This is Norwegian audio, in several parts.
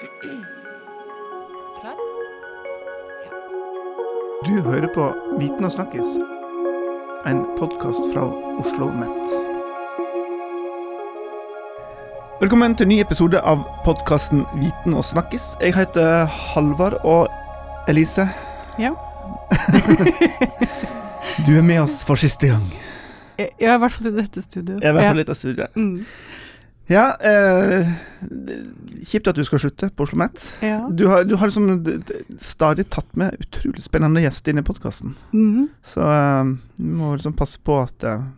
Klar? Du hører på Viten og snakkes, en podkast fra Oslo Mett. Velkommen til en ny episode av podkasten Viten og snakkes. Jeg heter Halvard og Elise. Ja. du er med oss for siste gang. Er i hvert fall i dette studioet. I hvert fall i dette studioet. Mm. Ja, eh, kjipt at du skal slutte på Oslo Met. Ja. Du har, du har liksom stadig tatt med utrolig spennende gjester inn i podkasten. Mhm. Så eh, du må liksom passe på at uh,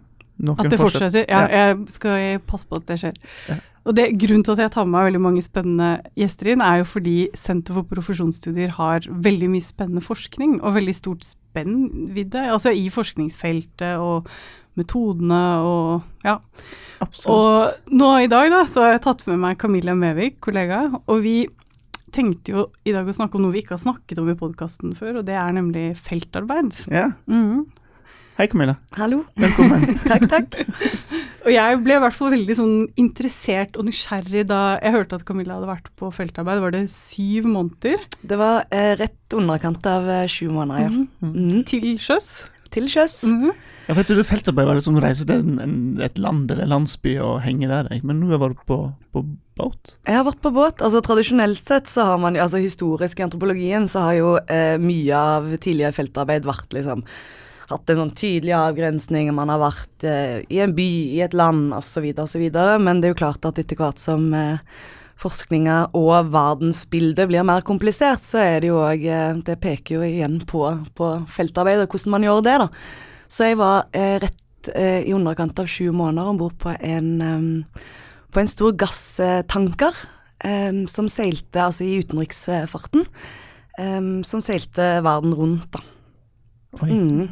noen At det fortsetter. Ja, jeg skal passe på at det skjer. Ja. Og det, Grunnen til at jeg tar med meg veldig mange spennende gjester inn, er jo fordi Senter for profesjonsstudier har veldig mye spennende forskning, og veldig stort spennvidde altså i forskningsfeltet og metodene og ja. Absolutt. Og nå i dag da, så har jeg tatt med meg Camilla Mevik, kollega, og vi tenkte jo i dag å snakke om noe vi ikke har snakket om i podkasten før, og det er nemlig feltarbeid. Ja. Mhm. Hei, Camilla. Hallo. Velkommen. Takk, takk. Og jeg ble i hvert fall veldig sånn interessert og nysgjerrig da jeg hørte at Camilla hadde vært på feltarbeid. Var det syv måneder Det var eh, rett underkant av eh, sju måneder, ja. Mhm. Mm. til sjøs? Til sjøs. Mhm. Jeg trodde Feltarbeid var liksom reise til en, en, et land eller landsby og henge der, jeg. men nå har jeg vært på, på båt. Jeg har vært på båt. altså Tradisjonelt sett så har man jo, altså historisk i antropologien så har jo eh, mye av tidligere feltarbeid vært liksom hatt en sånn tydelig avgrensning, man har vært eh, i en by, i et land osv. osv. Men det er jo klart at etter hvert som eh, forskninga og verdensbildet blir mer komplisert, så er det jo òg eh, Det peker jo igjen på, på feltarbeid og hvordan man gjør det, da. Så jeg var eh, rett eh, i underkant av sju måneder om bord på en eh, på en stor gasstanker um, som seilte altså i utenriksfarten. Um, som seilte verden rundt, da. Oi. Mm.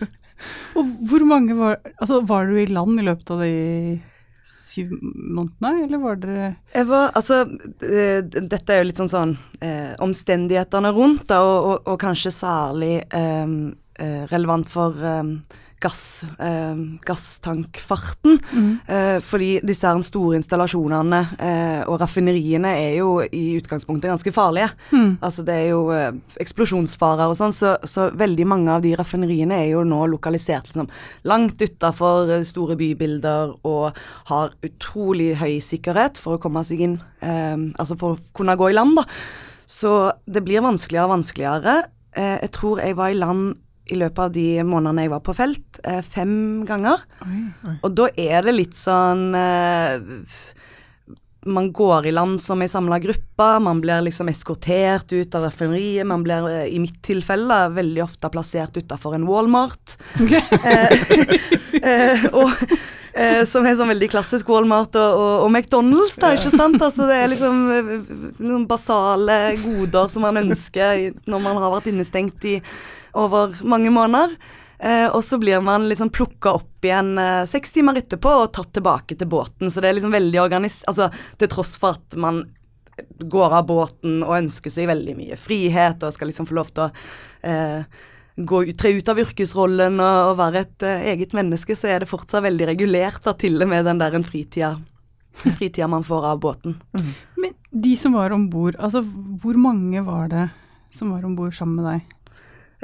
Og hvor mange var Altså, var du i land i løpet av de syv månedene, eller var dere Jeg var, altså, eh, dette er jo litt sånn sånn eh, omstendighetene rundt, da, og, og, og kanskje særlig eh, relevant for eh, gass, eh, gasstankfarten. Eh, fordi disse her store installasjonene eh, og raffineriene er jo i utgangspunktet ganske farlige. Mm. Altså det er jo eh, eksplosjonsfarer og sånn, så, så veldig mange av de raffineriene er jo nå lokalisert liksom, langt utafor eh, store bybilder og har utrolig høy sikkerhet for å komme seg inn, eh, altså for å kunne gå i land, da. Så det blir vanskeligere og vanskeligere. Eh, jeg tror jeg var i land i løpet av de månedene jeg var på felt, eh, fem ganger. Oi. Og da er det litt sånn eh, Man går i land som ei samla gruppe, man blir liksom eskortert ut av raffineriet. Man blir, eh, i mitt tilfelle, veldig ofte plassert utafor en Walmart. Okay. Eh, og, eh, som er sånn veldig klassisk Walmart og, og, og McDonald's, da, ikke sant? Altså det er liksom noen basale goder som man ønsker når man har vært innestengt i over mange måneder. Eh, og så blir man liksom plukka opp igjen eh, seks timer etterpå og tatt tilbake til båten. Så det er liksom veldig organis... Altså til tross for at man går av båten og ønsker seg veldig mye frihet og skal liksom få lov til å eh, gå, ut- tre ut av yrkesrollen og, og være et eh, eget menneske, så er det fortsatt veldig regulert, da, til og med den der en fritida, fritida man får av båten. Men de som var om bord, altså hvor mange var det som var om bord sammen med deg?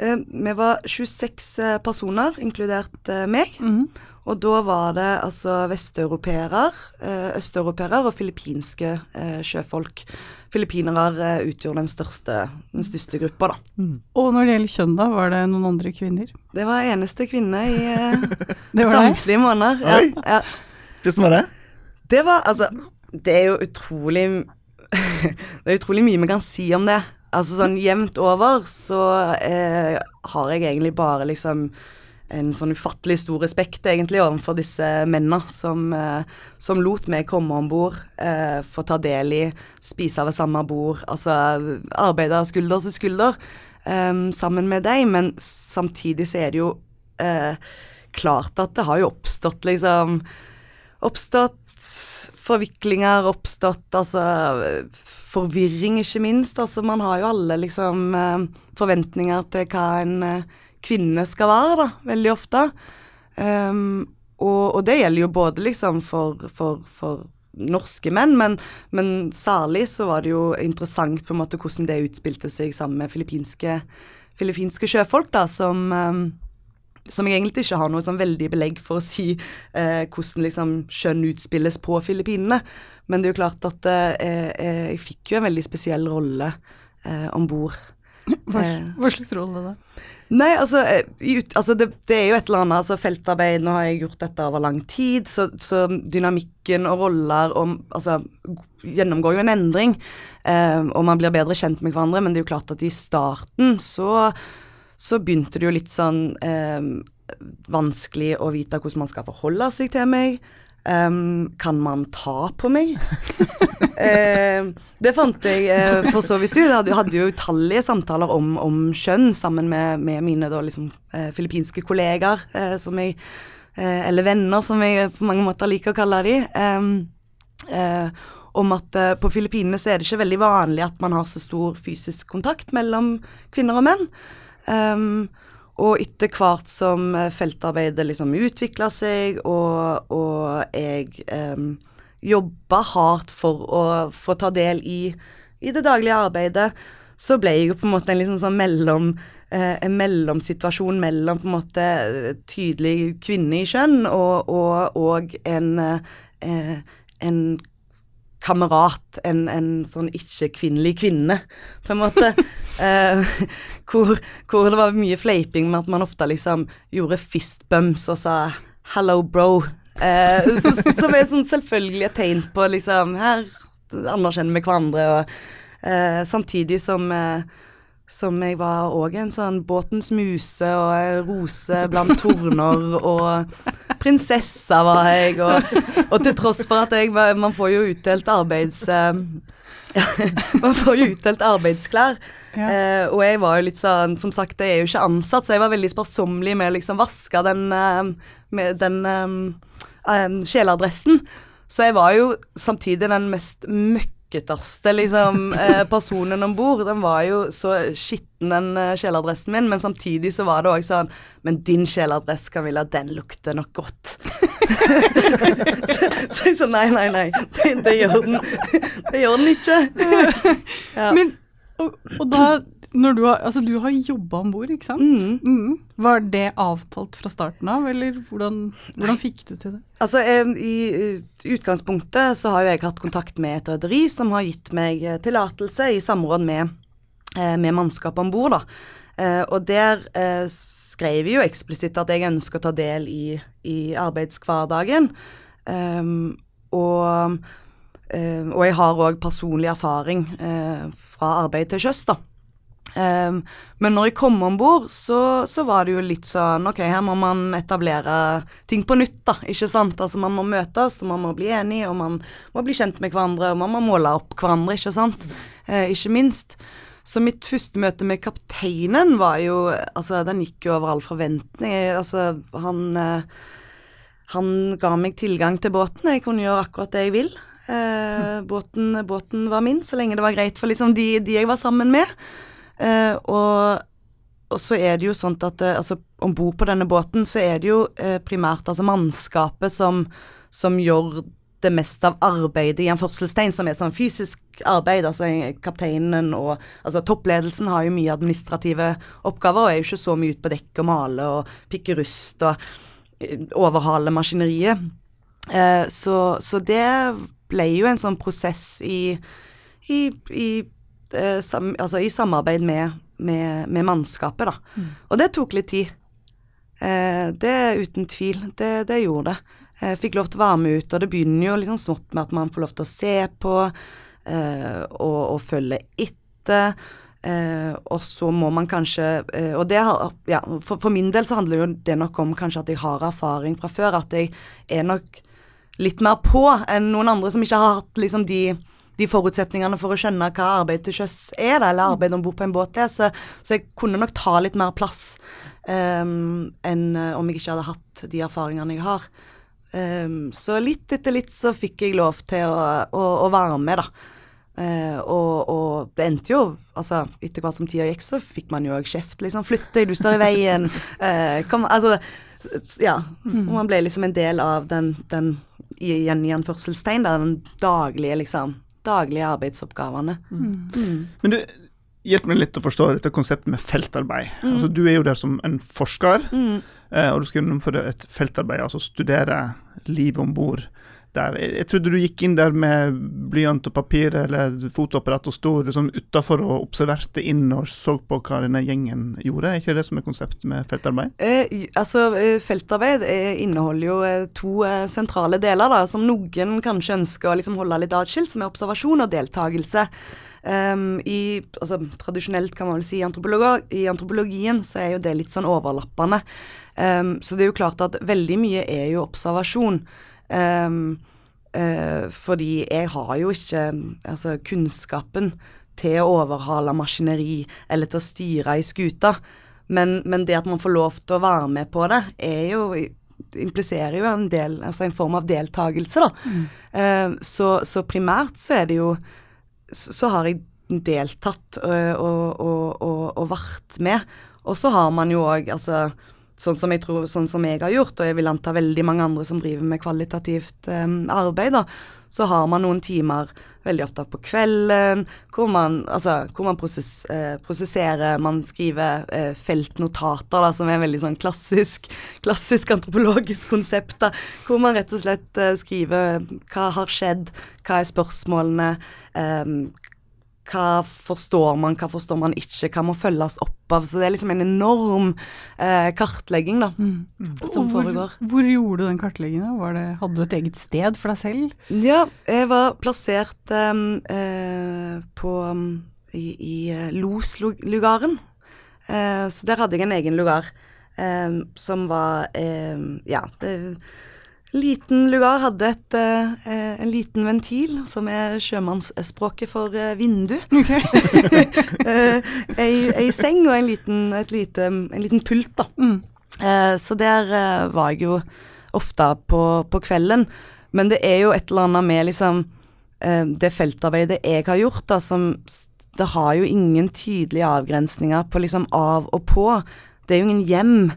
Eh, vi var 26 eh, personer, inkludert eh, meg. Mm. Og da var det altså vesteuropeere, østeuropeere og filippinske sjøfolk. Filippinere utgjorde den største, den største gruppa, da. Og når det gjelder kjønn, da, var det noen andre kvinner? Det var eneste kvinne i Det var deg? samtlige måneder. Ja, Oi. ja. Det var det? Det var altså Det er jo utrolig Det er utrolig mye vi kan si om det. Altså sånn jevnt over så eh, har jeg egentlig bare liksom en sånn ufattelig stor respekt egentlig overfor disse mennene som, eh, som lot meg komme om bord, eh, få ta del i, spise ved samme bord, altså arbeide skulder til skulder eh, sammen med deg, men samtidig så er det jo eh, klart at det har jo oppstått liksom Oppstått forviklinger, oppstått altså forvirring, ikke minst. Altså man har jo alle liksom eh, forventninger til hva en eh, kvinne skal være, da, veldig ofte. Um, og, og det gjelder jo både liksom for, for, for norske menn, men, men, særlig så var det jo interessant på en måte hvordan det utspilte seg sammen med filippinske, filippinske sjøfolk, da, som um, som jeg egentlig ikke har noe sånn veldig belegg for å si eh, hvordan liksom kjønn utspilles på Filippinene. Men det er jo klart at eh, jeg fikk jo en veldig spesiell rolle eh, om bord. Hva, hva, slags rolle da? Nei, altså, ut, altså det, det, er jo et eller annet altså Feltarbeid, nå har jeg gjort dette over lang tid, så, så dynamikken og roller og, altså, gjennomgår jo en endring. Eh, og man blir bedre kjent med hverandre, men det er jo klart at i starten så så begynte det jo litt sånn eh, vanskelig å vite hvordan man skal forholde seg til meg. Um, kan man ta på meg? eh, det fant jeg eh, for så vidt ut. Jeg hadde, jo utallige samtaler om, om kjønn sammen med, med mine da, liksom, eh, filippinske kollegaer, som jeg, eller venner, som jeg på mange måter liker å kalle de. Um, om at på Filippinene så er det ikke veldig vanlig at man har så stor fysisk kontakt mellom kvinner og menn. Um, og etter hvert som eh, feltarbeidet liksom utvikla seg, og, og jeg um, jobba hardt for å få ta del i, i, det daglige arbeidet, så ble jeg jo på en måte en liksom sånn mellom eh, mellomsituasjon mellom på en måte tydelig kvinne i kjønn og, og, og en, eh, en kamerat, en, en sånn ikke-kvinnelig kvinne, på en måte. eh, hvor, hvor, det var mye fleiping med at man ofte liksom gjorde fist bumps og sa 'hello, bro'. Eh, som er sånn selvfølgelig et tegn på liksom Her anerkjenner vi hverandre, og eh, samtidig som eh, som jeg var òg en sånn båtens muse og rose blant torner og prinsessa var jeg, og, og, til tross for at jeg Man får jo utdelt arbeids... ja, man får jo utdelt arbeidsklær. Ja. Eh, og jeg var jo litt sånn Som sagt, jeg er jo ikke ansatt, så jeg var veldig sparsommelig med å liksom vaske den, eh, med den um, um, kjeledressen. Så jeg var jo samtidig den mest møkk møkketeste liksom, eh, personen om bord. Den var jo så skitten, den eh, min, men samtidig så var det òg sånn Men din kjeledress, Camilla, den lukter nok godt. så, så, jeg sa nei, nei, nei, det, det, gjør den Det gjør den ikke. ja. Men, og, og da når du har, altså du har jobba om bord, ikke sant? Mm. Mm. Var det avtalt fra starten av, eller hvordan, hvordan fikk du til det? Altså, i, utgangspunktet så har jo jeg hatt kontakt med et rederi som har gitt meg eh, tillatelse i samråd med, eh, med mannskapet om bord, da. Eh, og der skrev jeg jo eksplisitt at jeg ønsker å ta del i, i arbeidshverdagen. Og, og jeg har òg personlig erfaring fra arbeid til sjøs, da. Um, men når jeg kom om bord, så, så, var det jo litt sånn Ok, her må man etablere ting på nytt, da. Ikke sant? Altså man må møtes, og man må bli enige, og man må bli kjent med hverandre, og man må måle opp hverandre, ikke sant. Uh, ikke minst. Så mitt første møte med kapteinen var jo Altså, den gikk jo over all forventning. Altså, han uh, Han ga meg tilgang til båten. Jeg kunne gjøre akkurat det jeg vil. Uh, båten, båten, var min, så lenge det var greit for liksom de, de jeg var sammen med. Eh, og, og, så er det jo sånn at eh, altså, om bord på denne båten så er det jo eh, primært altså mannskapet som, som gjør det meste av arbeidet i en forselstein, som er sånn fysisk arbeid. Altså kapteinen og altså toppledelsen har jo mye administrative oppgaver og er jo ikke så mye ute på dekk og male og pikke rust og eh, overhale maskineriet. Eh, så, så, det ble jo en sånn prosess i, i, i sam, altså i samarbeid med, med, med mannskapet, da. Mm. Og det tok litt tid. Eh, det uten tvil. Det, det, gjorde det. Jeg fikk lov til å være med ut, og det begynner jo liksom smått med at man får lov til å se på eh, og, og, følge etter. Eh, og så må man kanskje eh, Og det har Ja, for, for, min del så handler jo det nok om kanskje at jeg har erfaring fra før. At jeg er nok litt mer på enn noen andre som ikke har hatt liksom de de forutsetningene for å skjønne hva arbeid til sjøs er, da, eller arbeid om bord på en båt er. Så, så, jeg kunne nok ta litt mer plass um, enn uh, om jeg ikke hadde hatt de erfaringene jeg har. Um, så litt etter litt så fikk jeg lov til å, å, å være med, da. Uh, og, og, det endte jo altså Etter hvert som tida gikk, så fikk man jo òg kjeft. Liksom 'Flytt deg, du står i veien'. Uh, kom, altså, ja. Og man ble liksom en del av den, den igjen i anførselstegn, den daglige, liksom, daglige arbeidsoppgavene. Mm. Men du, hjelp meg litt å forstå dette konseptet med feltarbeid. Altså, du er jo der som en forsker, mm. og du skal gjennomføre et feltarbeid, altså studere livet om bord der. Jeg, trodde du gikk inn der med blyant og papir eller fotoapparat og sto liksom utafor og observerte inn og så på hva denne gjengen gjorde. Er ikke det som er konseptet med feltarbeid? Eh, altså, eh, Feltarbeid eh, inneholder jo eh, to sentrale deler, da, som noen kanskje ønsker å liksom holde litt atskilt, som er observasjon og deltakelse. Um, i, altså, tradisjonelt kan man vel si i, i antropologien så er jo det litt sånn overlappende. Um, så det er jo klart at veldig mye er jo observasjon. Um, uh, fordi jeg har jo ikke altså, kunnskapen til å overhale maskineri eller til å styre i skuta. Men, men, det at man får lov til å være med på det, er jo impliserer jo en, del, altså en form av deltakelse, da. Mm. Uh, så, så, primært så er det jo Så, så har jeg deltatt og, og, og, og, vært med. Og så har man jo òg, altså sånn som jeg tror, sånn som jeg har gjort, og jeg vil anta veldig mange andre som driver med kvalitativt um, arbeid, da, så har man noen timer veldig opptatt på kvelden hvor man, altså, hvor man prosess, eh, prosesserer, man skriver eh, feltnotater, da, som er en veldig sånn klassisk, klassisk antropologisk konsept, da, hvor man rett og slett eh, skriver hva har skjedd, hva er spørsmålene, eh, hva forstår man, hva forstår man ikke, hva må følges opp av. Så det er liksom en enorm eh, kartlegging da, mm. som hvor, foregår. Hvor gjorde du den kartleggingen? hadde du et eget sted for deg selv? Ja, jeg var plassert eh, eh på, i, i eh, Los-lugaren. Eh, så der hadde jeg en egen lugar eh, som var Ja. det Liten lugar hadde et, eh, en liten ventil, som er sjømannsspråket for eh, vindu. Okay. eh, ei, ei, seng og en liten, lite, en liten pult, da. Mm. Eh, så der eh, var jeg jo ofte på, på, kvelden. Men det er jo et eller annet med liksom eh, det feltarbeidet jeg har gjort, da, som Det har jo ingen tydelige avgrensninger på liksom av og på. Det er jo ingen hjem.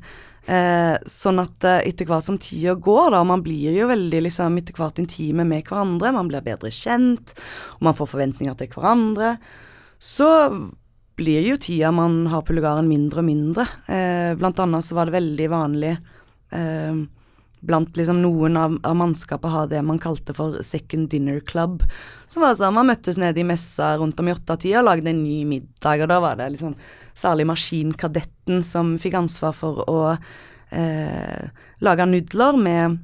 Eh, sånn at eh, etter hvert som tida går, da, man blir jo veldig liksom etter hvert intime med hverandre, man blir bedre kjent, og man får forventninger til hverandre, så blir jo tida man har på lugaren mindre og mindre. Eh, blant annet så var det veldig vanlig eh, blant liksom noen av, av mannskapet ha det man kalte for second dinner club. Så var det sånn man møttes nede i messa rundt om i åttetida og lagde en ny middag. Og da var det liksom særlig maskinkadetten som fikk ansvar for å eh, lage nudler med,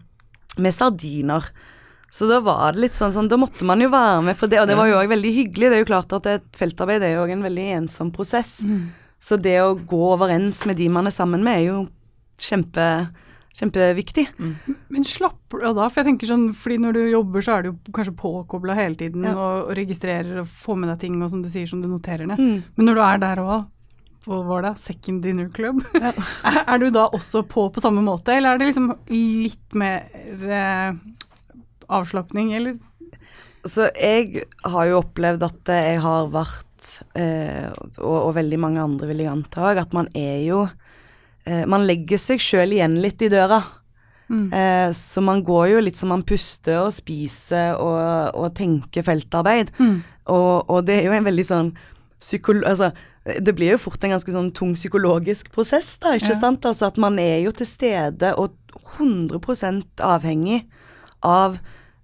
med, sardiner. Så da var det litt sånn, sånn Da måtte man jo være med på det, og det var jo òg veldig hyggelig. Det er jo klart at et feltarbeid er jo òg en veldig ensom prosess. Mm. Så det å gå overens med de man er sammen med, er jo kjempe kjempeviktig. Mm. Men slapper du av da? For jeg tenker sånn, fordi når du jobber, så er du kanskje påkobla hele tiden ja. og, og, registrerer og får med deg ting og som du sier, som du noterer ned. Mm. Men når du er der òg, på hva var det, Second Dinner Club, ja. er, er, du da også på på samme måte, eller er det liksom litt mer eh, avslapning, eller? Så jeg har jo opplevd at jeg har vært, eh, og, og, veldig mange andre vil jeg anta at man er jo eh, Man legger seg sjøl igjen litt i døra. Mm. Eh, så man går jo litt som man puster og spiser og, og tenker feltarbeid. Mm. Og, og, det er jo en veldig sånn psykolo... Altså, det blir jo fort en ganske sånn tung psykologisk prosess, da, ikke ja. sant? Altså at man er jo til stede og 100 avhengig av,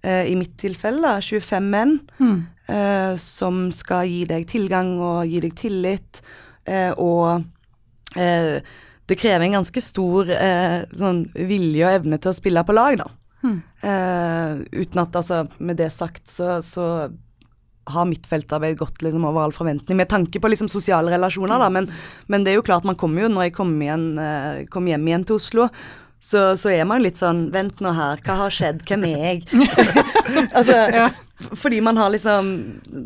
eh, i mitt tilfelle, da, 25 menn mm. eh, som skal gi deg tilgang og gi deg tillit, eh, og eh, det krever en ganske stor eh, sånn vilje og evne til å spille på lag, da. Hmm. Eh, uten at, altså, med det sagt, så, så har mitt feltarbeid gått liksom over all forventning, med tanke på liksom sosiale relasjoner, da. Men, men, det er jo klart, man kommer jo, når jeg kom, igjen, eh, kom hjem igjen til Oslo, så, så, er man litt sånn Vent nå her, hva har skjedd, hvem er jeg? altså, ja. Fordi man har liksom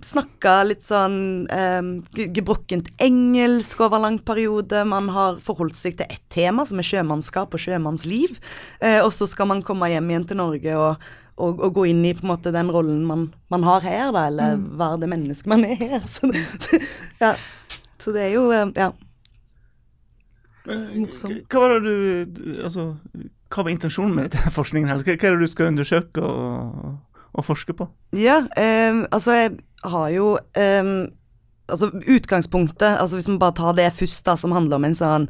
snakka litt sånn um, gebrokkent engelsk over lang periode. Man har forholdt seg til ett tema, som er sjømannskap og sjømannsliv. Uh, og så skal man komme hjem igjen til Norge og, og, og, gå inn i på en måte den rollen man, man har her, da, eller mm. være det mennesket man er her. Så ja. så det er jo uh, Ja. Morsomt. Hva var du Altså hva var intensjonen med denne forskningen? her? Hva er det du skal undersøke og, og forske på? Ja, eh, altså jeg har jo eh, Altså utgangspunktet, altså hvis man bare tar det først, da, som handler om en sånn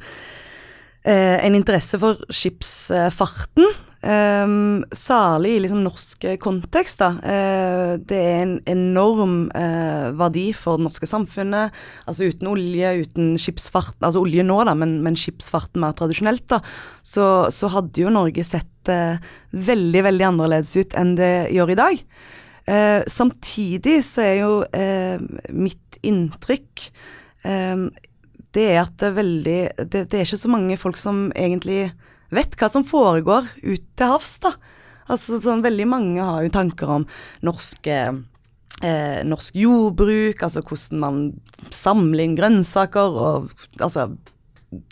eh, En interesse for skipsfarten. Um, særlig i liksom norsk kontekst. da. Uh, det er en enorm uh, verdi for det norske samfunnet. Altså uten olje, uten skipsfarten Altså olje nå, da, men, men skipsfarten mer tradisjonelt, da, så, så hadde jo Norge sett uh, veldig, veldig annerledes ut enn det gjør i dag. samtidig så er jo mitt inntrykk det er at det er veldig det, det er ikke så mange folk som egentlig vet hva som foregår ut til havs, da. Altså sånn veldig mange har jo tanker om norske eh, norsk jordbruk, altså hvordan man samler inn grønnsaker og altså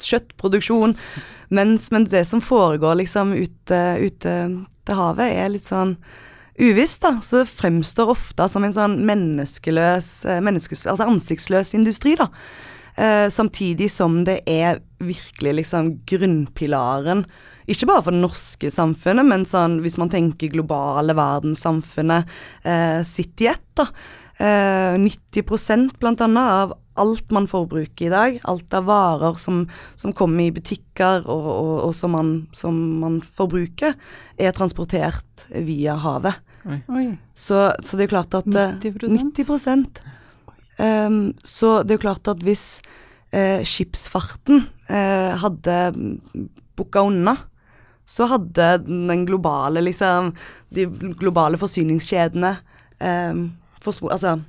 kjøttproduksjon. Mens, men det som foregår liksom ute, ute til havet, er litt sånn uvisst, da. Så det fremstår ofte som en sånn menneskeløs, eh, menneskes, altså ansiktsløs industri, da. Eh, samtidig som det er virkelig liksom grunnpilaren, ikke bare for det norske samfunnet, men sånn hvis man tenker globale verdenssamfunnet eh, sitt i ett, da. Eh, 90 blant annet av alt man forbruker i dag, alt av varer som, som kommer i butikker og, og, og som, man, som, man, forbruker, er transportert via havet. Oi. Så, så, det er klart at 90, 90 Um, så det er jo klart at hvis uh, skipsfarten uh, hadde booka unna, så hadde den globale, liksom De globale forsyningskjedene um, for, Altså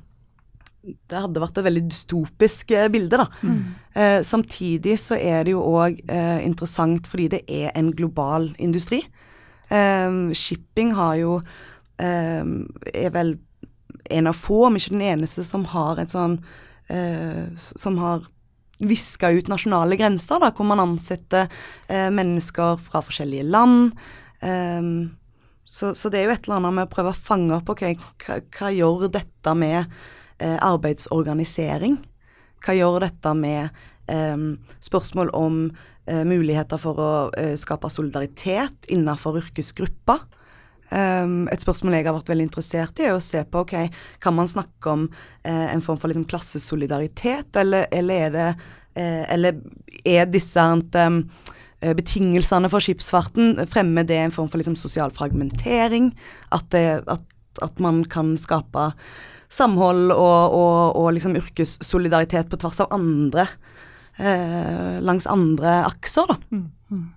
det hadde vært et veldig dystopisk uh, bilde, da. Mm. samtidig så er det jo òg interessant fordi det er en global industri. shipping har jo er vel en av få, om ikke den eneste, som har et sånn eh, Som har viska ut nasjonale grenser, da, hvor man ansetter eh, mennesker fra forskjellige land. Um, så, så, det er jo et eller annet med å prøve å fange opp ok, hva, hva gjør dette med eh, arbeidsorganisering? Hva gjør dette med eh, spørsmål om eh, muligheter for å skape solidaritet innenfor yrkesgrupper? Um, et spørsmål jeg har vært veldig interessert i, er å se på ok, kan man snakke om uh, en form for liksom, klassesolidaritet, eller, eller, er det uh, Eller er disse um, betingelsene for skipsfarten Fremmer det en form for liksom, sosial fragmentering? At, det, at, at, man kan skape samhold og, og, og liksom yrkessolidaritet på tvers av andre uh, Langs andre akser, da. Mm.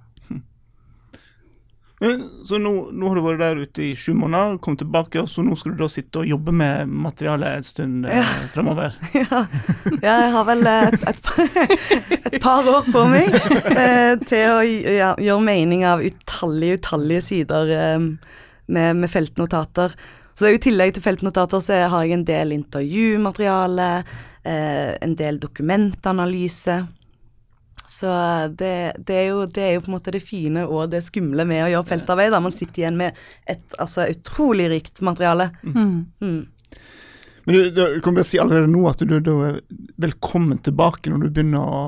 Så nå, nå, har du vært der ute i sju måneder, kom tilbake, og så nå skal du da sitte og jobbe med materialet en stund eh, ja. eh, fremover? Ja. ja. jeg har vel et, et, et par år på meg eh, til å ja, gjøre mening av utallige, utallige sider eh, med, med, feltnotater. Så i tillegg til feltnotater så har jeg en del intervjumateriale, eh, en del dokumentanalyse. Så det, det, er jo, det, er jo, på en måte det fine og det skumle med å gjøre feltarbeid. Da man sitter igjen med et altså, utrolig rikt materiale. Mm. Mm. Men du, du kan bare si allerede nå at du, du, er velkommen tilbake når du begynner å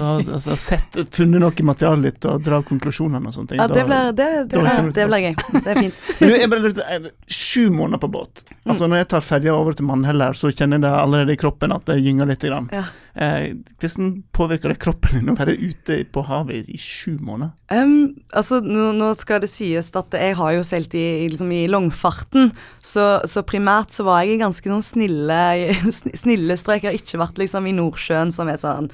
ha altså, sett, funnet noe i materialet ditt og dra konklusjonene og sånne ting. Ja, det blir, det, det, det blir gøy. Det er fint. Men du, jeg bare, sju måneder på båt. Altså Når jeg tar ferja over til Mannheller, så kjenner jeg det allerede i kroppen at det gynger litt. Grann. Ja. Eh, hvordan påvirker det kroppen din å være ute på havet i, sju måneder? Um, altså, nå, nå, skal det sies at jeg har jo seilt i, liksom, i langfarten, så, så, primært så var jeg i ganske sånn snille, snille strek. Jeg har ikke vært liksom i Nordsjøen, som er sånn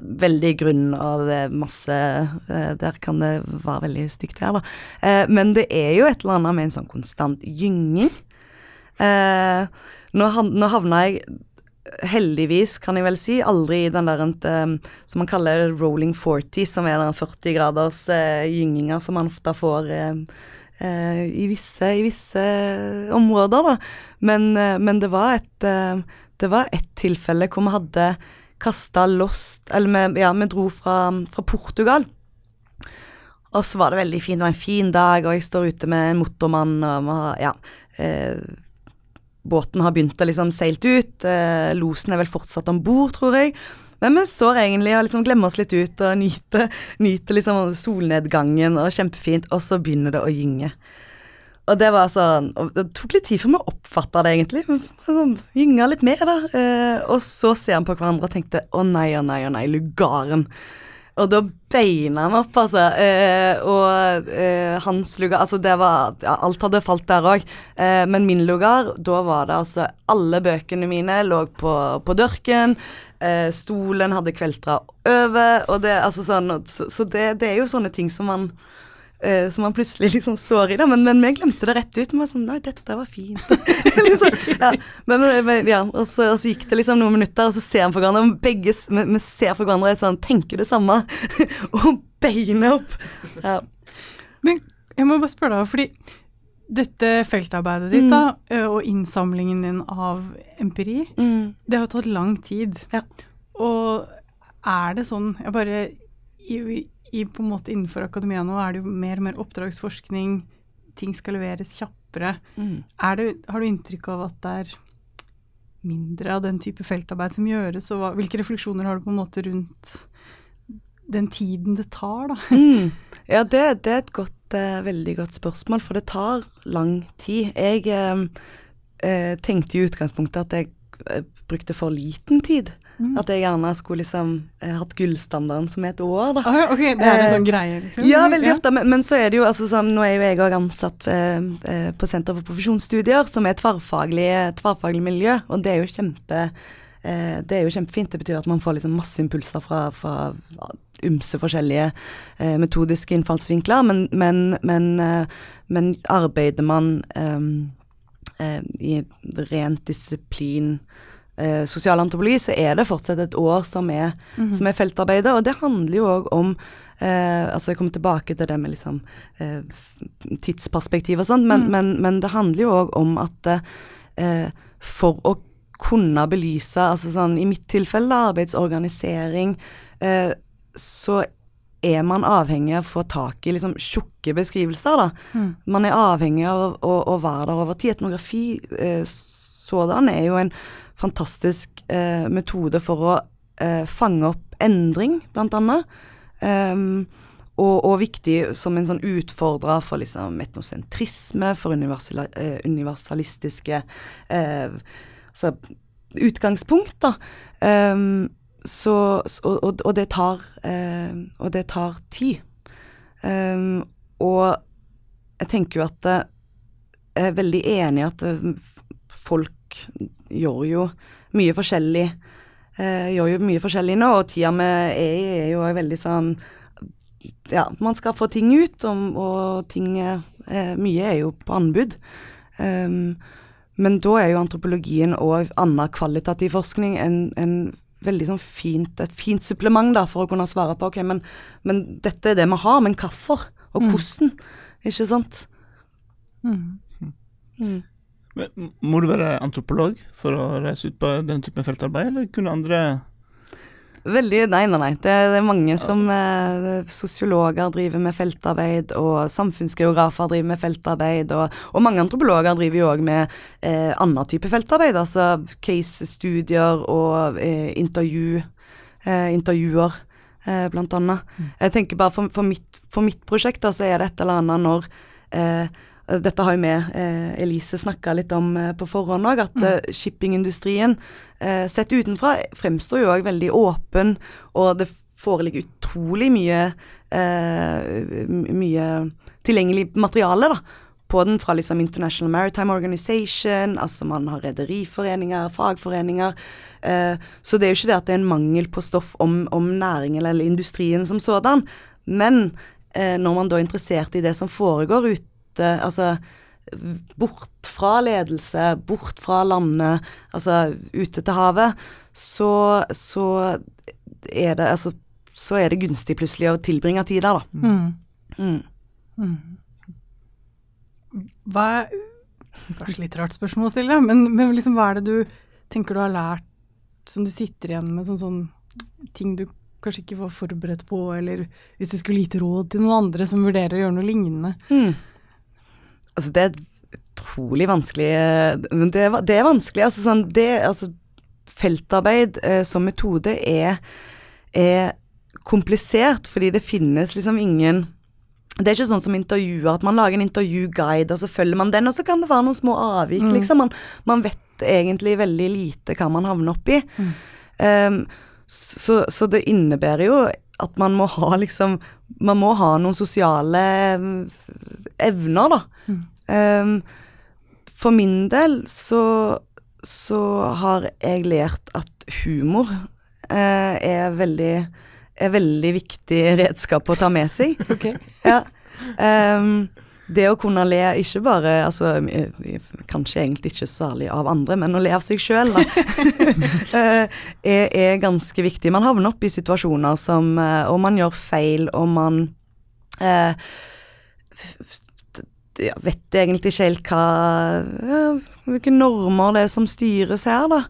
veldig grunn av det masse eh, Der kan det være veldig stygt vær, da. Eh, men det er jo et eller annet med en sånn konstant gynging. Eh, nå havna jeg heldigvis, kan jeg vel si, aldri i den der um, som man kaller rolling 40, som er den 40 graders uh, gynginga som man ofte får uh, uh, i, visse, i, visse, områder, da. Men, men det var et det var et tilfelle hvor vi hadde kasta lost Eller vi, ja, vi dro fra, fra Portugal. Og så var det veldig fint, det var en fin dag, og jeg står ute med en motormann, og vi har ja, eh, båten har begynt å liksom seilt ut. Eh, losen er vel fortsatt om bord, tror jeg. Men vi står egentlig og liksom glemmer oss litt ut og nyter, nyter liksom solnedgangen og kjempefint, og så begynner det å gynge. Og det var sånn Det tok litt tid før vi oppfatta det, egentlig. Sånn, Gynga litt mer, da. Eh, og så ser vi på hverandre og tenkte å nei, å nei, å nei, lugaren. Og da beina han opp, altså. Eh, og eh, hans lugar Altså, det var ja, Alt hadde falt der òg. Eh, men min lugar, da var det altså Alle bøkene mine lå på, på dørken. Eh, stolen hadde kveltra over, og det Altså sånn Så, så det, det er jo sånne ting som man Uh, som man plutselig liksom står i. Da. Men, men vi glemte det rett ut. Vi var sånn Nei, dette var fint. liksom, ja. Men, men, ja. Og, så, og, så, gikk det liksom noen minutter, og så ser vi på hverandre. Og begge vi, vi ser på hverandre og sånn, tenker det samme. og beinet opp. Ja. Men jeg må bare spørre deg, fordi dette feltarbeidet ditt mm. da, og innsamlingen din av empiri, mm. det har tatt lang tid. Ja. Og er det sånn Jeg bare i, på en måte innenfor akademia nå er det jo mer og mer oppdragsforskning, ting skal leveres kjappere. Mm. Det, har du inntrykk av at det er mindre av den type feltarbeid som gjøres, og hva, hvilke refleksjoner har du på en måte rundt den tiden det tar, da? Mm. Ja, det, det, er et godt, uh, veldig godt spørsmål, for det tar lang tid. Jeg uh, uh, tenkte i utgangspunktet at jeg brukte for liten tid. Mm. At jeg gjerne skulle liksom eh, hatt gullstandarden som et år, da. Ah, ok, Det er en sånn greie, liksom? Ja, veldig ofte. Men, men, så er det jo altså sånn Nå er jo jeg òg ansatt eh, eh, på Senter for profesjonsstudier, som er et tverrfaglig, tverrfaglig miljø, og det er jo kjempe eh, det er jo kjempefint. Det betyr at man får liksom masse impulser fra, fra ymse forskjellige eh, metodiske innfallsvinkler, men, men, men, eh, men arbeider man i rent disiplin eh, sosialantropologi, så er det fortsatt et år som er, mm -hmm. som er feltarbeidet. Og det handler jo òg om eh, Altså, jeg kommer tilbake til det med liksom eh, tidsperspektiv og sånn, men, mm. men, men, det handler jo òg om at eh, for å kunne belyse, altså sånn i mitt tilfelle arbeidsorganisering, eh, så er man avhengig av å få tak i liksom tjukke beskrivelser, da. Mm. Man er avhengig av å, å, være der over tid. Etnografi eh, sådan er jo en fantastisk eh, metode for å eh, fange opp endring, blant annet. Um, og, og, viktig som en sånn utfordrer for liksom etnosentrisme, for eh, universalistiske eh, altså utgangspunkt, da. Um, så, og, og, det tar, eh, og det tar tid. Um, og jeg tenker jo at jeg er veldig enig i at folk gjør jo mye forskjellig. Eh, gjør jo mye forskjellig nå, og tida vi er i, er jo veldig sånn Ja, man skal få ting ut, og, og ting eh, Mye er jo på anbud. Um, men da er jo antropologien og annen kvalitativ forskning en, en veldig sånn fint, et fint supplement da, for å kunne svare på ok, men, men dette er det vi har, men hvorfor? Og mm. hvordan? Ikke sant? Mm. Mm. Må du være antropolog for å reise ut på den typen feltarbeid, eller kunne andre Veldig Nei, nei, nei. Det, det er mange som eh, Sosiologer driver med feltarbeid, og samfunnsgeografer driver med feltarbeid, og, og mange antropologer driver jo òg med eh, annen type feltarbeid, altså case-studier og eh, intervju, eh, intervjuer, eh, blant annet. Mm. Jeg tenker bare for, for, mitt, for mitt prosjekt da, så er det et eller annet når eh, dette har jo vi, eh, Elise, snakka litt om eh, på forhånd òg, at mm. Eh, shippingindustrien eh, sett utenfra fremstår jo òg veldig åpen, og det foreligger utrolig mye, eh, mye tilgjengelig materiale da, på den fra liksom International Maritime Organization, altså man har rederiforeninger, fagforeninger. Eh, så det er jo ikke det at det er en mangel på stoff om, om næringen eller industrien som sådan, men eh, når man da er interessert i det som foregår ute ute Altså bort fra ledelse, bort fra landet, altså ute til havet, så, så er det altså så er det gunstig plutselig å tilbringe tid der, da. Mm. Mm. Mm. Hva er Kanskje litt rart spørsmål å stille, men, men liksom, hva er det du tenker du har lært som du sitter igjen med, sånn, sånn ting du kanskje ikke var forberedt på, eller hvis du skulle gitt råd til noen andre som vurderer å gjøre noe lignende? Altså, det er utrolig vanskelig Men det, det er vanskelig. Altså sånn det, altså, feltarbeid eh, som metode er, er komplisert, fordi det finnes liksom ingen det er ikke sånn som intervjuer, at man lager en intervjuguide, og så følger man den, og så kan det være noen små avvik, mm. liksom. Man, man, vet egentlig veldig lite hva man havner oppi. Mm. Um, så, så, det innebærer jo at man må ha liksom Man må ha noen sosiale evner, da. Mm. Um, for min del så, så har jeg lært at humor uh, er veldig er veldig viktig redskap å ta med seg. Okay. Ja. Um, det å kunne le, ikke bare altså, Kanskje egentlig ikke særlig av andre, men å le av seg sjøl, er, er, ganske viktig. Man havner opp i situasjoner som eh, Og man gjør feil, og man eh, jeg vet egentlig ikke helt hva ja, Hvilke normer det er som styres her, da.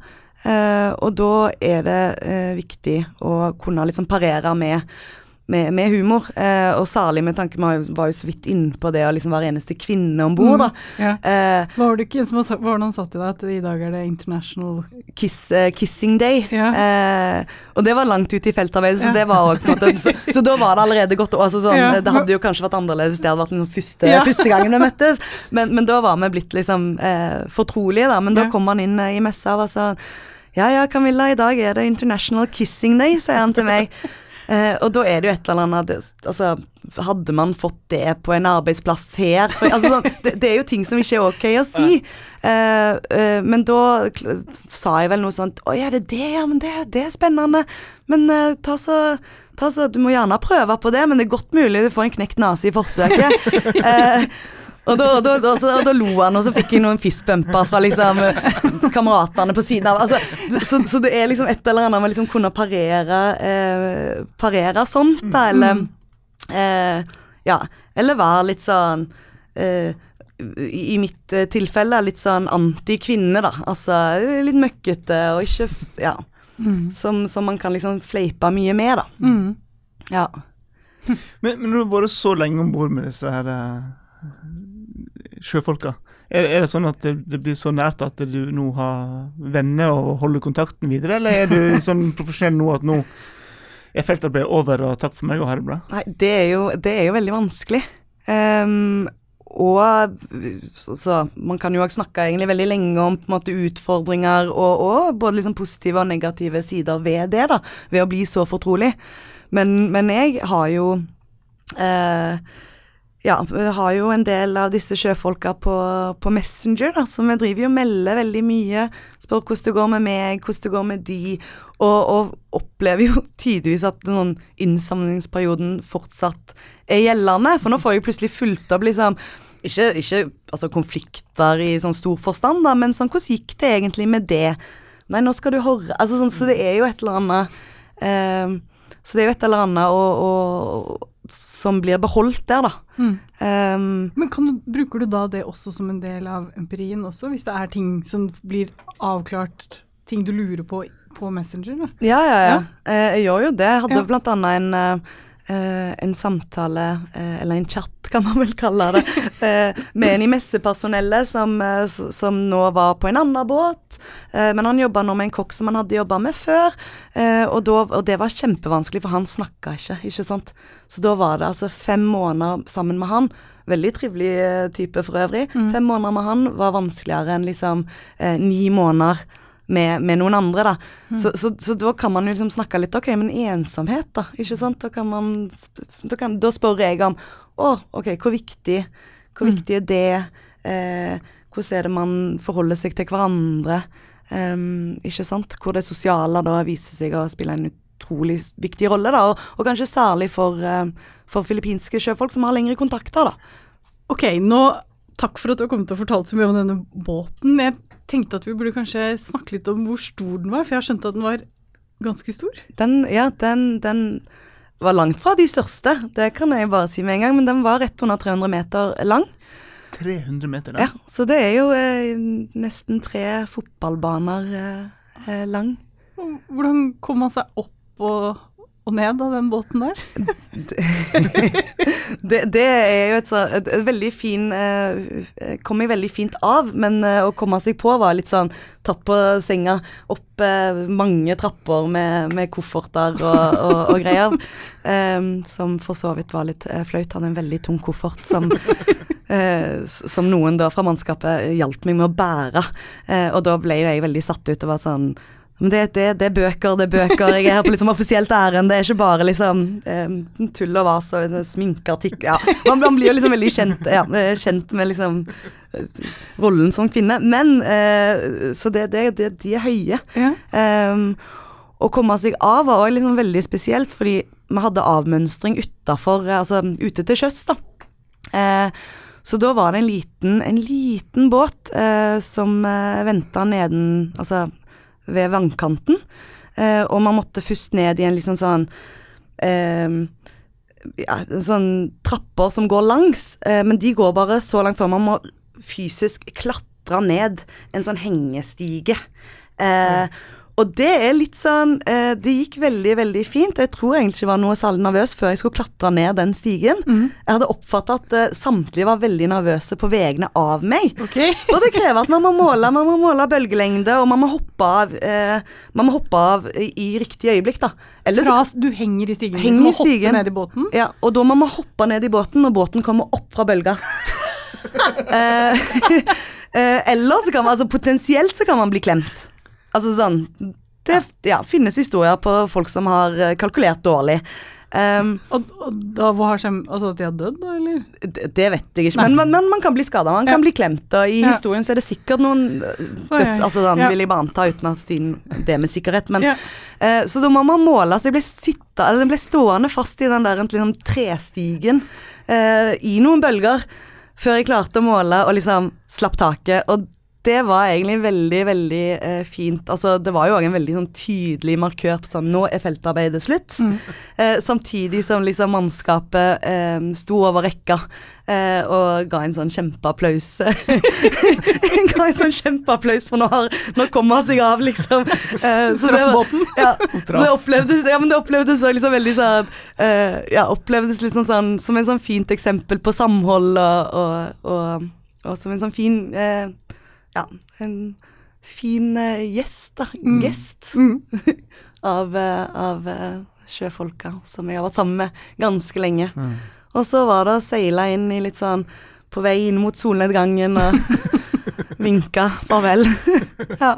Eh, og da er det eh, viktig å kunne liksom parere med, med, med humor, eh, og særlig med tanke Vi var jo så vidt inne på det å liksom være eneste kvinne om bord, da. Mm, ja. Eh, var det ikke som var, var noen sa til deg at i dag er det international Kiss, uh, Kissing Day. Ja. Eh, og det var langt ute i feltarbeidet, så ja. det var også, på måte, så, så, da var det allerede godt altså, sånn, Det hadde jo kanskje vært annerledes hvis det hadde vært den første, første gangen vi møttes, men, men, da var vi blitt liksom fortrolige, da. Men da kom han inn i messa og var sånn ja ja, Camilla, i dag er det International Kissing Day, sier han til meg. Eh, og da er det jo et eller annet Altså, hadde man fått det på en arbeidsplass her for, altså, sånn, det, det, er jo ting som ikke er ok å si. Eh, eh, men da sa jeg vel noe sånt Å ja, det er det, ja, men det, det er spennende. Men eh, ta så Ta så, du må gjerne prøve på det, men det er godt mulig du får en knekt nese i forsøket. Eh, og da, da, da, så, da, lo han, og så fikk jeg noen fistbumper fra liksom kameratene på siden av. Altså, så, så, det er liksom et eller annet med liksom kunne parere eh, Parere sånt, da, eller eh, Ja, eller være litt sånn eh, i mitt eh, tilfelle litt sånn anti-kvinne, da. Altså litt møkkete og ikke Ja. Mm. Som, som, man kan liksom fleipe mye med, da. Mm. Ja. Men, men du har vært så lenge om bord med disse her uh, sjøfolka. Er, er, det sånn at det, det, blir så nært at du nå har venner og holder kontakten videre, eller er du sånn profesjonell nå at nå er feltarbeidet over og takk for meg og ha det bra? Nei, det er jo, det er jo veldig vanskelig. Um, og så Man kan jo også snakke egentlig veldig lenge om på en måte utfordringer og, og både liksom positive og negative sider ved det, da, ved å bli så fortrolig. Men, men jeg har jo eh, ja, vi har jo en del av disse sjøfolka på, på Messenger, da, så vi driver jo og melder veldig mye. Spør hvordan det går med meg, hvordan det går med de, og, og opplever jo tidvis at den innsamlingsperioden fortsatt er gjeldende. For nå får jeg plutselig fulgt opp liksom ikke, ikke altså konflikter i sånn stor forstand, da, men sånn hvordan gikk det egentlig med det? Nei, nå skal du høre altså, sånn, Så det er jo et eller annet eh, Så det er jo et eller annet å, å som blir beholdt der, da. Mm. Um, Men du, bruker du da det også som en del av empirien også, hvis det er ting som blir avklart, ting du lurer på på Messenger? Da? Ja, ja, ja. ja. Eh, jeg gjør jo det. Jeg hadde ja. blant annet en eh, en samtale, eh, eller en chat kan man vel kalle det, eh, med en i messepersonellet som, eh, som, nå var på en annen båt. Eh, men han jobba nå med en kokk som han hadde jobba med før, eh, og, da, og, det var kjempevanskelig, for han snakka ikke, ikke sant. Så da var det altså fem måneder sammen med han. Veldig trivelig type for øvrig. Mm. Fem måneder med han var vanskeligere enn liksom ni måneder med, med noen andre, da. Mm. Så, så, så, da kan man jo liksom snakke litt OK, men ensomhet, da. Ikke sant? Da kan man Da, kan, da spør jeg om Å, OK, hvor viktig, hvor mm. viktig er det? Eh, hvordan er det man forholder seg til hverandre? Um, ikke sant? Hvor det sosiale da viser seg å spille en utrolig viktig rolle, da. Og, og kanskje særlig for, uh, for filippinske sjøfolk som har lengre kontakter, da. OK, nå Takk for at du har kommet og fortalt så mye om denne båten. Jeg tenkte at vi burde kanskje snakke litt om hvor stor den var, for jeg har skjønt at den var ganske stor? Den, ja, den, den var langt fra de største, det kan jeg bare si med en gang, men den var rett under 300 meter lang. 300 meter lang? Ja, så det er jo eh, nesten tre fotballbaner eh, eh lang. Hvordan kom man seg opp og og ned av den båten der? det, det, er jo et, så, et, et veldig fin eh, Kom jeg veldig fint av, men eh, å komme seg på var litt sånn tatt på senga, opp eh, mange trapper med, med kofferter og, og, og greier. Eh, som for så vidt var litt eh, flaut. Han hadde en veldig tung koffert som, eh, som noen da fra mannskapet hjalp meg med å bære. og da ble jo jeg veldig satt ut og var sånn det, det, det, er bøker, det er bøker. Jeg er her på liksom offisielt ærend. Det er ikke bare liksom eh, tull og vas og sminkeartikkel ja. man, man, blir jo liksom veldig kjent, ja, kjent med liksom eh, rollen som kvinne. Men eh, Så det, de er høye. Ja. Um, å komme seg av var også liksom veldig spesielt, fordi vi hadde avmønstring utafor, altså ute til sjøs, da. Eh, så da var det en liten, en liten båt eh, som eh, venta neden Altså ved vannkanten. Eh, og man måtte først ned i en liksom sånn eh, ja, sånn trapper som går langs, eh, men de går bare så langt før man må fysisk klatre ned en sånn hengestige. Eh, og det er litt sånn eh, Det gikk veldig, veldig fint. Jeg tror egentlig ikke var noe særlig nervøs før jeg skulle klatre ned den stigen. Mm. Jeg hadde oppfatta at eh, samtlige var veldig nervøse på vegne av meg. Okay. og det krever at man må måle, man må måle bølgelengde, og man må hoppe av, eh, man må hoppe av i riktig øyeblikk, da. Ellers, Fra du henger i stigen, henger liksom, og hopper ned i båten? Ja, og da må man hoppe ned i båten når båten kommer opp fra bølga. eh, eh, eller så kan man, altså potensielt så kan man bli klemt. Altså sånn Det ja, finnes historier på folk som har eh, kalkulert dårlig. Um, og, og, da har skjedd Altså at de har dødd, da, eller? Det, det vet jeg ikke, men, men, men, man kan bli skada, man kan bli klemt. Og i ja. historien så er det sikkert noen eh, døds... Altså den ja. vil jeg bare anta uten at det med sikkerhet, men uh, Så da må man måle. Så jeg ble, sitta, jeg ble stående fast i den der liksom, trestigen uh, i noen bølger før jeg klarte å måle og liksom slapp taket. Og det var egentlig veldig, veldig eh, fint. Altså, det var jo òg en veldig sånn, tydelig markør på sånn Nå er feltarbeidet slutt. Mm. Eh, samtidig som liksom mannskapet eh, sto over rekka eh, og ga en sånn kjempeapplaus. ga en sånn kjempeapplaus, for nå, har, nå kommer han seg av, liksom. Eh, så det, var, ja, det opplevdes, ja, men det opplevdes også liksom veldig sånn eh, Ja, opplevdes liksom sånn som en sånn fint eksempel på samhold og, og, og, og som en sånn fin eh, ja, en fin uh, gjest, da. Mm. Gjest mm. av, uh, av uh, sjøfolka som jeg har vært sammen med ganske lenge. Mm. Og så var det å seile inn i litt sånn på vei inn mot solnedgangen og vinka farvel. ja.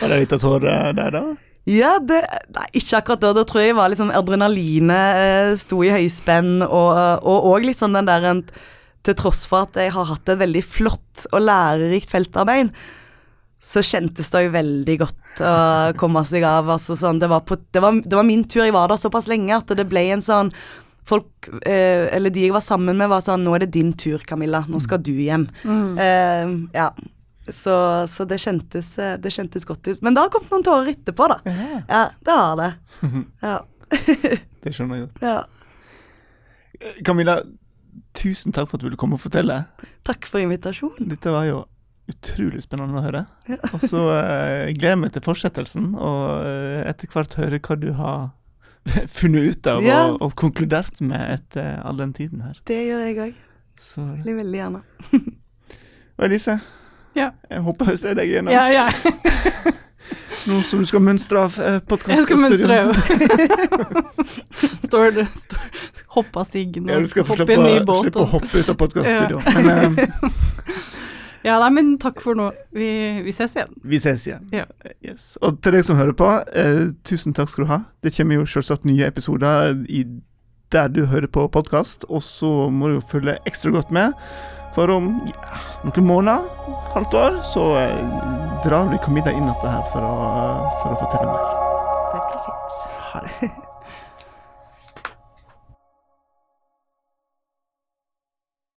Var det litt av tårer der, da? Ja, det, nei, ikke akkurat da. Da tror jeg var liksom adrenalinet eh, sto i høyspenn, og òg litt sånn den der en til tross for at jeg har hatt et veldig flott og lærerikt feltarbeid, så kjentes det jo veldig godt å komme seg av. Altså, sånn, det, var på, det, var, det, var min tur, jeg var der såpass lenge at det ble en sånn Folk, eh, eller de jeg var sammen med, var sånn Nå er det din tur, Camilla. Nå skal du hjem. Mm. Eh, ja. Så, så det, kjentes, eh, det, kjentes, godt ut. Men det har kommet noen tårer etterpå, da. Ja, det har det. Ja. det skjønner jeg godt. Ja. Camilla, tusen takk for at du ville komme og fortelle. Takk for invitasjonen. Dette var jo utrolig spennende å høre. Ja. og så eh, gleder jeg meg til fortsettelsen, og eh, etter hvert høre hva du har funnet ut av ja. og, og, konkludert med etter all den tiden her. Det gjør jeg òg. Veldig, veldig gjerne. og Elise, ja. jeg håper jeg ser deg igjen. Ja, ja. Nå som du skal mønstre av eh, Jeg skal mønstre, jo. står det Hoppe av stigen og ja, hoppe i en ny båt. Slippe å hoppe ut av podkaststudioet. Ja. Eh, ja, nei, men takk for nå. Vi, vi ses igjen. Vi ses igjen. Ja. Yes. Og til deg som hører på, eh, tusen takk skal du ha. Det kommer jo selvsagt nye episoder i, der du hører på podkast, og så må du jo følge ekstra godt med. For om ja, noen måneder, halvt år, så eh, drar vi Camilla inn igjen her for å, for å fortelle mer. Det blir fint. Det.